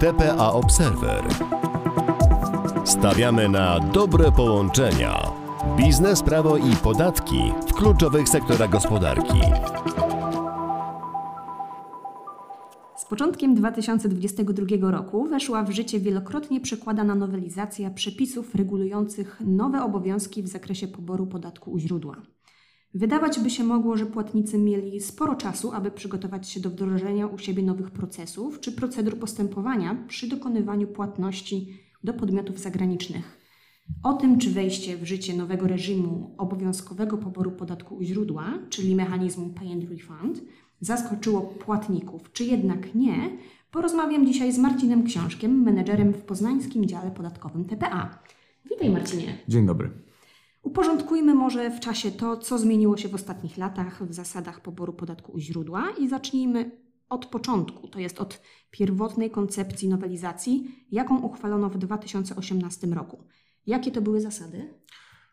TPA Observer. Stawiamy na dobre połączenia. Biznes, prawo i podatki w kluczowych sektorach gospodarki. Z początkiem 2022 roku weszła w życie wielokrotnie przekładana nowelizacja przepisów regulujących nowe obowiązki w zakresie poboru podatku u źródła. Wydawać by się mogło, że płatnicy mieli sporo czasu, aby przygotować się do wdrożenia u siebie nowych procesów czy procedur postępowania przy dokonywaniu płatności do podmiotów zagranicznych. O tym, czy wejście w życie nowego reżimu obowiązkowego poboru podatku u źródła, czyli mechanizmu Pay and Refund, zaskoczyło płatników, czy jednak nie, porozmawiam dzisiaj z Marcinem Książkiem, menedżerem w poznańskim dziale podatkowym TPA. Witaj Marcinie. Dzień dobry. Uporządkujmy może w czasie to, co zmieniło się w ostatnich latach w zasadach poboru podatku u źródła i zacznijmy od początku, to jest od pierwotnej koncepcji nowelizacji, jaką uchwalono w 2018 roku. Jakie to były zasady?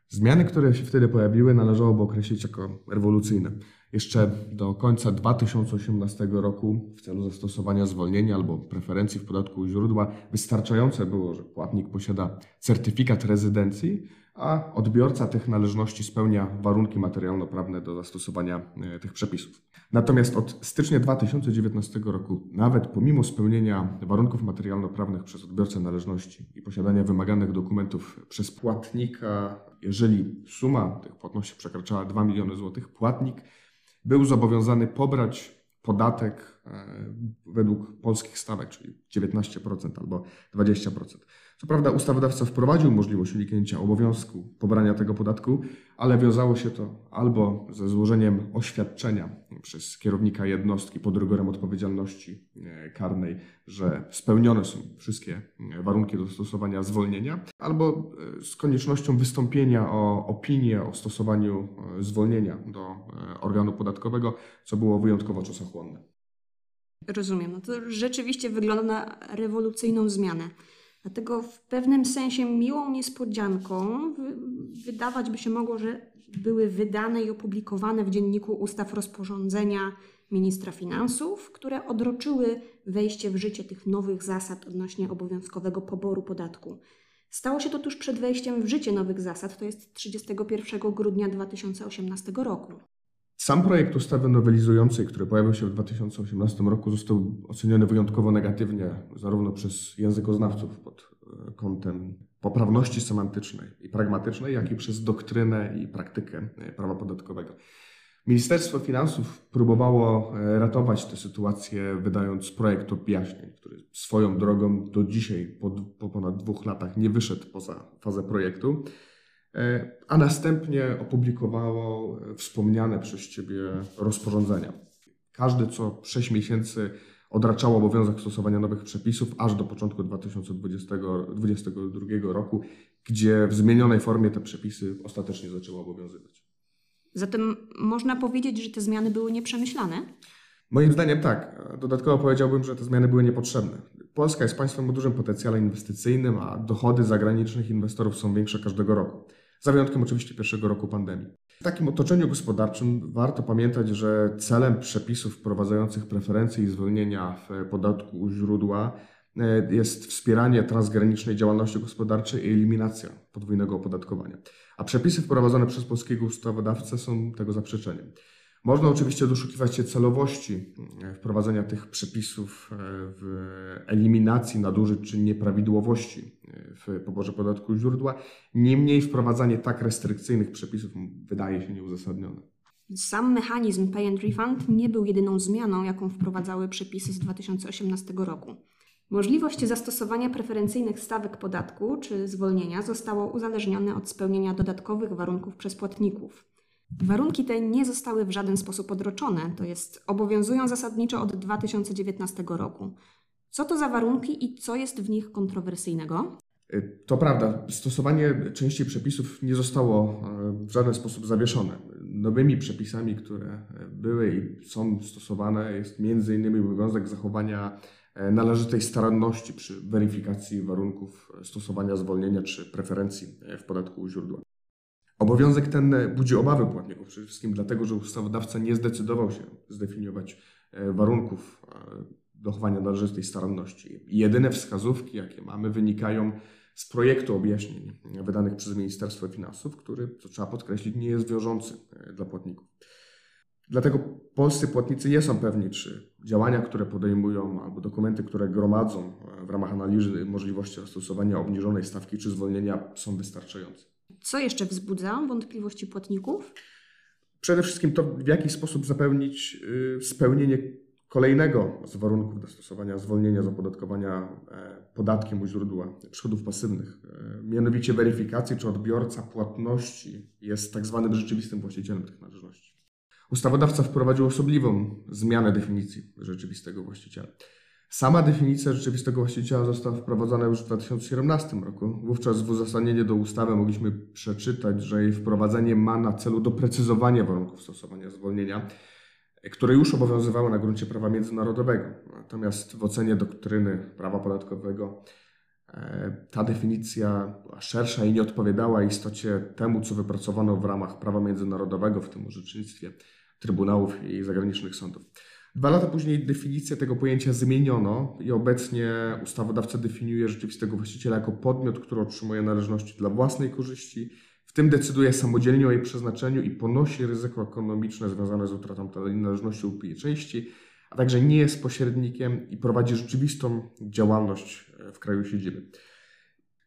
Zmiany, które się wtedy pojawiły, należałoby określić jako rewolucyjne. Jeszcze do końca 2018 roku w celu zastosowania zwolnienia albo preferencji w podatku u źródła wystarczające było, że płatnik posiada certyfikat rezydencji, a odbiorca tych należności spełnia warunki materialno-prawne do zastosowania e, tych przepisów. Natomiast od stycznia 2019 roku, nawet pomimo spełnienia warunków materialno-prawnych przez odbiorcę należności i posiadania wymaganych dokumentów przez płatnika, jeżeli suma tych płatności przekraczała 2 miliony złotych, płatnik był zobowiązany pobrać podatek e, według polskich stawek, czyli 19% albo 20%. Co prawda ustawodawca wprowadził możliwość uniknięcia obowiązku pobrania tego podatku, ale wiązało się to albo ze złożeniem oświadczenia przez kierownika jednostki pod rygorem odpowiedzialności e, karnej, że spełnione są wszystkie e, warunki do stosowania zwolnienia, albo e, z koniecznością wystąpienia o opinię o stosowaniu zwolnienia do organu podatkowego, co było wyjątkowo czasochłonne. Rozumiem. No to rzeczywiście wygląda na rewolucyjną zmianę. Dlatego w pewnym sensie miłą niespodzianką wydawać by się mogło, że były wydane i opublikowane w dzienniku ustaw rozporządzenia ministra finansów, które odroczyły wejście w życie tych nowych zasad odnośnie obowiązkowego poboru podatku. Stało się to tuż przed wejściem w życie nowych zasad, to jest 31 grudnia 2018 roku. Sam projekt ustawy nowelizującej, który pojawił się w 2018 roku, został oceniony wyjątkowo negatywnie zarówno przez językoznawców pod e, kątem poprawności semantycznej i pragmatycznej, jak i przez doktrynę i praktykę e, prawa podatkowego. Ministerstwo Finansów próbowało e, ratować tę sytuację, wydając projekt objaśnień, który swoją drogą do dzisiaj, po, po ponad dwóch latach, nie wyszedł poza fazę projektu. E, a następnie opublikowało e, wspomniane przez Ciebie rozporządzenia. Każdy co 6 miesięcy odraczało obowiązek stosowania nowych przepisów aż do początku 2022 roku, gdzie w zmienionej formie te przepisy ostatecznie zaczęły obowiązywać. Zatem można powiedzieć, że te zmiany były nieprzemyślane? Moim zdaniem tak. Dodatkowo powiedziałbym, że te zmiany były niepotrzebne. Polska jest państwem o dużym potencjale inwestycyjnym, a dochody zagranicznych inwestorów są większe każdego roku za wyjątkiem oczywiście pierwszego roku pandemii. W takim otoczeniu gospodarczym warto pamiętać, że celem przepisów wprowadzających preferencje i zwolnienia w podatku u źródła e, jest wspieranie transgranicznej działalności gospodarczej i eliminacja podwójnego opodatkowania. A przepisy wprowadzone przez polskiego ustawodawcę są tego zaprzeczeniem. Można oczywiście doszukiwać się celowości e, wprowadzenia tych przepisów e, w eliminacji nadużyć czy nieprawidłowości e, w poborze podatku źródła. Niemniej wprowadzanie tak restrykcyjnych przepisów wydaje się nieuzasadnione. Sam mechanizm Pay and Refund nie był jedyną zmianą, jaką wprowadzały przepisy z 2018 roku. Możliwość zastosowania preferencyjnych stawek podatku czy zwolnienia zostało uzależnione od spełnienia dodatkowych warunków przez płatników. Warunki te nie zostały w żaden sposób odroczone, to jest obowiązują zasadniczo od 2019 roku. Co to za warunki i co jest w nich kontrowersyjnego? Y, to prawda, stosowanie części przepisów nie zostało e, w żaden sposób zawieszone. Nowymi przepisami, które były i są stosowane, jest m.in. obowiązek zachowania e, należytej staranności przy weryfikacji warunków stosowania zwolnienia czy preferencji e, w podatku u źródła. Obowiązek ten budzi obawy płatników, przede wszystkim dlatego, że ustawodawca nie zdecydował się zdefiniować e, warunków e, dochowania należytej staranności. Jedyne wskazówki, jakie mamy, wynikają z projektu objaśnień wydanych przez Ministerstwo Finansów, który, co trzeba podkreślić, nie jest wiążący e, dla płatników. Dlatego polscy płatnicy nie są pewni, czy działania, które podejmują, albo dokumenty, które gromadzą w ramach analizy możliwości zastosowania obniżonej stawki czy zwolnienia są wystarczające. Co jeszcze wzbudza wątpliwości płatników? Przede wszystkim to, w jaki sposób zapewnić y, spełnienie kolejnego z warunków zastosowania zwolnienia z opodatkowania e, podatkiem u źródła przychodów pasywnych, e, mianowicie weryfikacji, czy odbiorca płatności jest tak zwanym rzeczywistym właścicielem tych należności. Ustawodawca wprowadził osobliwą zmianę definicji rzeczywistego właściciela. Sama definicja rzeczywistego właściciela została wprowadzona już w 2017 roku. Wówczas w uzasadnieniu do ustawy mogliśmy przeczytać, że jej wprowadzenie ma na celu doprecyzowanie warunków stosowania zwolnienia, które już obowiązywały na gruncie prawa międzynarodowego. Natomiast w ocenie doktryny prawa podatkowego e, ta definicja była szersza i nie odpowiadała istocie temu, co wypracowano w ramach prawa międzynarodowego, w tym orzecznictwie trybunałów i zagranicznych sądów. Dwa lata później definicję tego pojęcia zmieniono i obecnie ustawodawca definiuje rzeczywistego właściciela jako podmiot, który otrzymuje należności dla własnej korzyści, w tym decyduje samodzielnie o jej przeznaczeniu i ponosi ryzyko ekonomiczne związane z utratą tej należności lub jej części, a także nie jest pośrednikiem i prowadzi rzeczywistą działalność w kraju siedziby.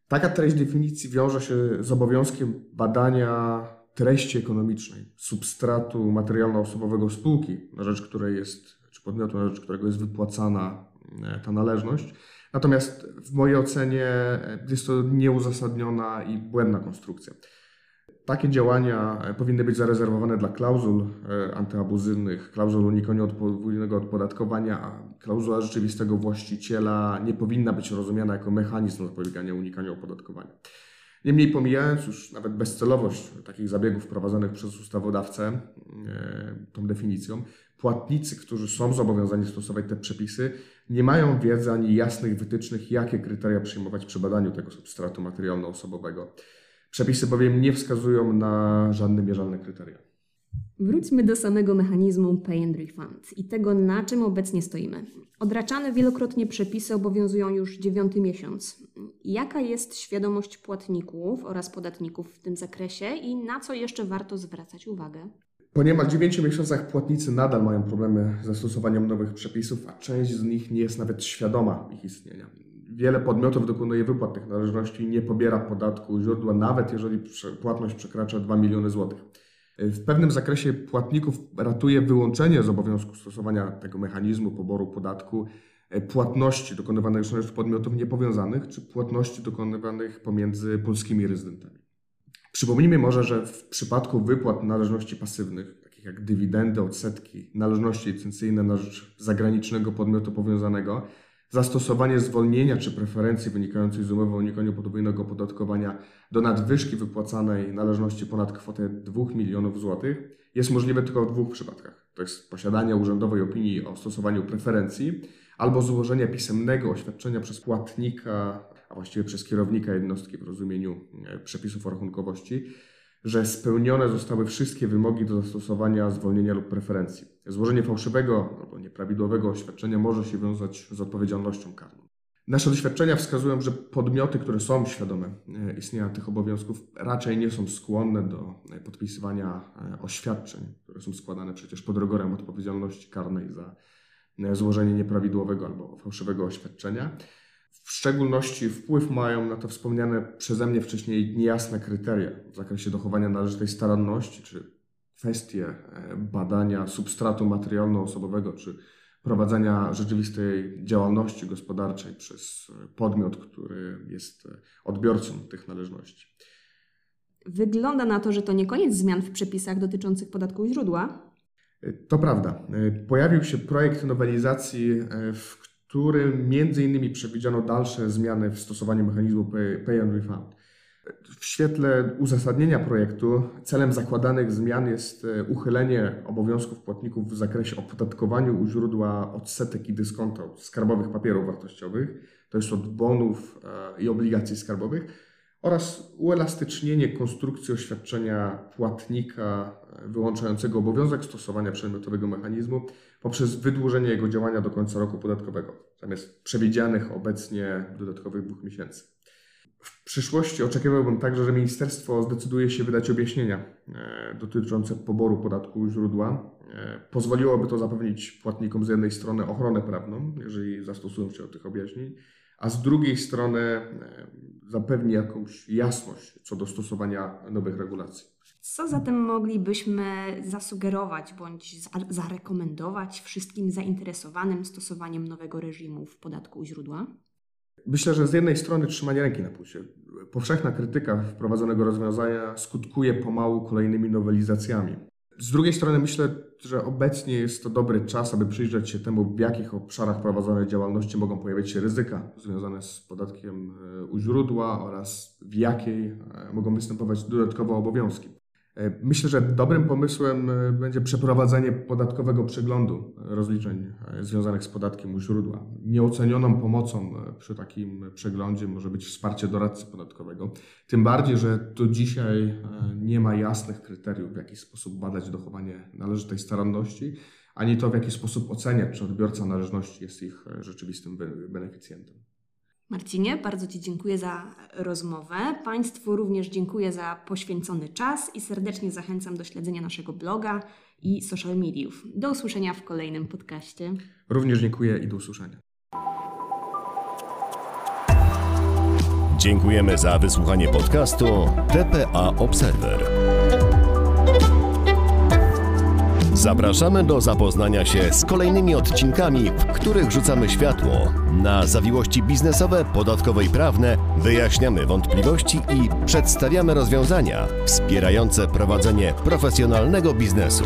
Taka treść definicji wiąże się z obowiązkiem badania treści ekonomicznej, substratu materialno-osobowego spółki, na rzecz której jest, czy podmiotu, na rzecz którego jest wypłacana e, ta należność. Natomiast w mojej ocenie e, jest to nieuzasadniona i błędna konstrukcja. Takie działania e, powinny być zarezerwowane dla klauzul antyabuzywnych, klauzul unikania podwójnego odpodatkowania, a klauzula rzeczywistego właściciela nie powinna być rozumiana jako mechanizm zapobiegania unikania opodatkowania. Niemniej pomijając już nawet bezcelowość takich zabiegów prowadzonych przez ustawodawcę e, tą definicją, płatnicy, którzy są zobowiązani stosować te przepisy, nie mają wiedzy ani jasnych wytycznych, jakie kryteria przyjmować przy badaniu tego substratu materialno-osobowego. Przepisy bowiem nie wskazują na żadne mierzalne kryteria. Wróćmy do samego mechanizmu Pay and Refund i tego, na czym obecnie stoimy. Odraczane wielokrotnie przepisy obowiązują już dziewiąty miesiąc. Jaka jest świadomość płatników oraz podatników w tym zakresie i na co jeszcze warto zwracać uwagę? Po niemal 9 miesiącach płatnicy nadal mają problemy ze stosowaniem nowych przepisów, a część z nich nie jest nawet świadoma ich istnienia. Wiele podmiotów dokonuje wypłat tych należności i nie pobiera podatku źródła, nawet jeżeli płatność przekracza 2 miliony złotych. W pewnym zakresie płatników ratuje wyłączenie z obowiązku stosowania tego mechanizmu poboru podatku płatności dokonywanych przez podmiotów niepowiązanych czy płatności dokonywanych pomiędzy polskimi rezydentami. Przypomnijmy może, że w przypadku wypłat należności pasywnych, takich jak dywidendy, odsetki, należności licencyjne na rzecz zagranicznego podmiotu powiązanego, zastosowanie zwolnienia czy preferencji wynikającej z umowy o unikaniu podwójnego opodatkowania do nadwyżki wypłacanej należności ponad kwotę 2 milionów złotych jest możliwe tylko w dwóch przypadkach. To jest posiadanie urzędowej opinii o stosowaniu preferencji albo złożenia pisemnego oświadczenia przez płatnika, a właściwie przez kierownika jednostki w rozumieniu e, przepisów o rachunkowości, że spełnione zostały wszystkie wymogi do zastosowania zwolnienia lub preferencji. Złożenie fałszywego albo nieprawidłowego oświadczenia może się wiązać z odpowiedzialnością karną. Nasze doświadczenia wskazują, że podmioty, które są świadome e, istnienia tych obowiązków, raczej nie są skłonne do e, podpisywania oświadczeń, które są składane przecież pod rygorem odpowiedzialności karnej za złożenie nieprawidłowego albo fałszywego oświadczenia. W szczególności wpływ mają na to wspomniane przeze mnie wcześniej niejasne kryteria w zakresie dochowania należytej staranności, czy kwestie e, badania substratu materialno-osobowego, czy prowadzenia rzeczywistej działalności gospodarczej przez podmiot, który jest e, odbiorcą tych należności. Wygląda na to, że to nie koniec zmian w przepisach dotyczących podatku źródła. E, to prawda. Pojawił się projekt nowelizacji, w którym między innymi przewidziano dalsze zmiany w stosowaniu mechanizmu pay, and refund. W świetle uzasadnienia projektu celem zakładanych zmian jest e, uchylenie obowiązków płatników w zakresie opodatkowania u źródła odsetek i dyskonta od skarbowych papierów wartościowych, to jest od bonów e, i obligacji skarbowych, oraz uelastycznienie konstrukcji oświadczenia płatnika e, wyłączającego obowiązek stosowania przedmiotowego mechanizmu poprzez wydłużenie jego działania do końca roku podatkowego, zamiast przewidzianych obecnie dodatkowych dwóch miesięcy. W przyszłości oczekiwałbym także, że ministerstwo zdecyduje się wydać objaśnienia e, dotyczące poboru podatku źródła. E, pozwoliłoby to zapewnić płatnikom z jednej strony ochronę prawną, jeżeli zastosują się do tych objaśnień, a z drugiej strony e, zapewni jakąś jasność co do stosowania nowych regulacji. Co zatem moglibyśmy zasugerować bądź zarekomendować wszystkim zainteresowanym stosowaniem nowego reżimu w podatku u źródła? Myślę, że z jednej strony trzymanie ręki na pulsie. Powszechna krytyka wprowadzonego rozwiązania skutkuje pomału kolejnymi nowelizacjami. Z drugiej strony myślę, że obecnie jest to dobry czas, aby przyjrzeć się temu, w jakich obszarach prowadzonej działalności mogą pojawiać się ryzyka związane z podatkiem e, u źródła oraz w jakiej e, mogą występować dodatkowe obowiązki. E, myślę, że dobrym pomysłem e, będzie przeprowadzenie podatkowego przeglądu rozliczeń e, związanych z podatkiem u źródła. Nieocenioną pomocą przy takim przeglądzie może być wsparcie doradcy podatkowego. Tym bardziej, że do dzisiaj nie ma jasnych kryteriów, w jaki sposób badać dochowanie należytej staranności, ani to, w jaki sposób oceniać, czy odbiorca należności jest ich rzeczywistym beneficjentem. Marcinie, bardzo Ci dziękuję za rozmowę. Państwu również dziękuję za poświęcony czas i serdecznie zachęcam do śledzenia naszego bloga i social mediów. Do usłyszenia w kolejnym podcaście. Również dziękuję i do usłyszenia. Dziękujemy za wysłuchanie podcastu TPA Observer. Zapraszamy do zapoznania się z kolejnymi odcinkami, w których rzucamy światło na zawiłości biznesowe, podatkowe i prawne, wyjaśniamy wątpliwości i przedstawiamy rozwiązania wspierające prowadzenie profesjonalnego biznesu.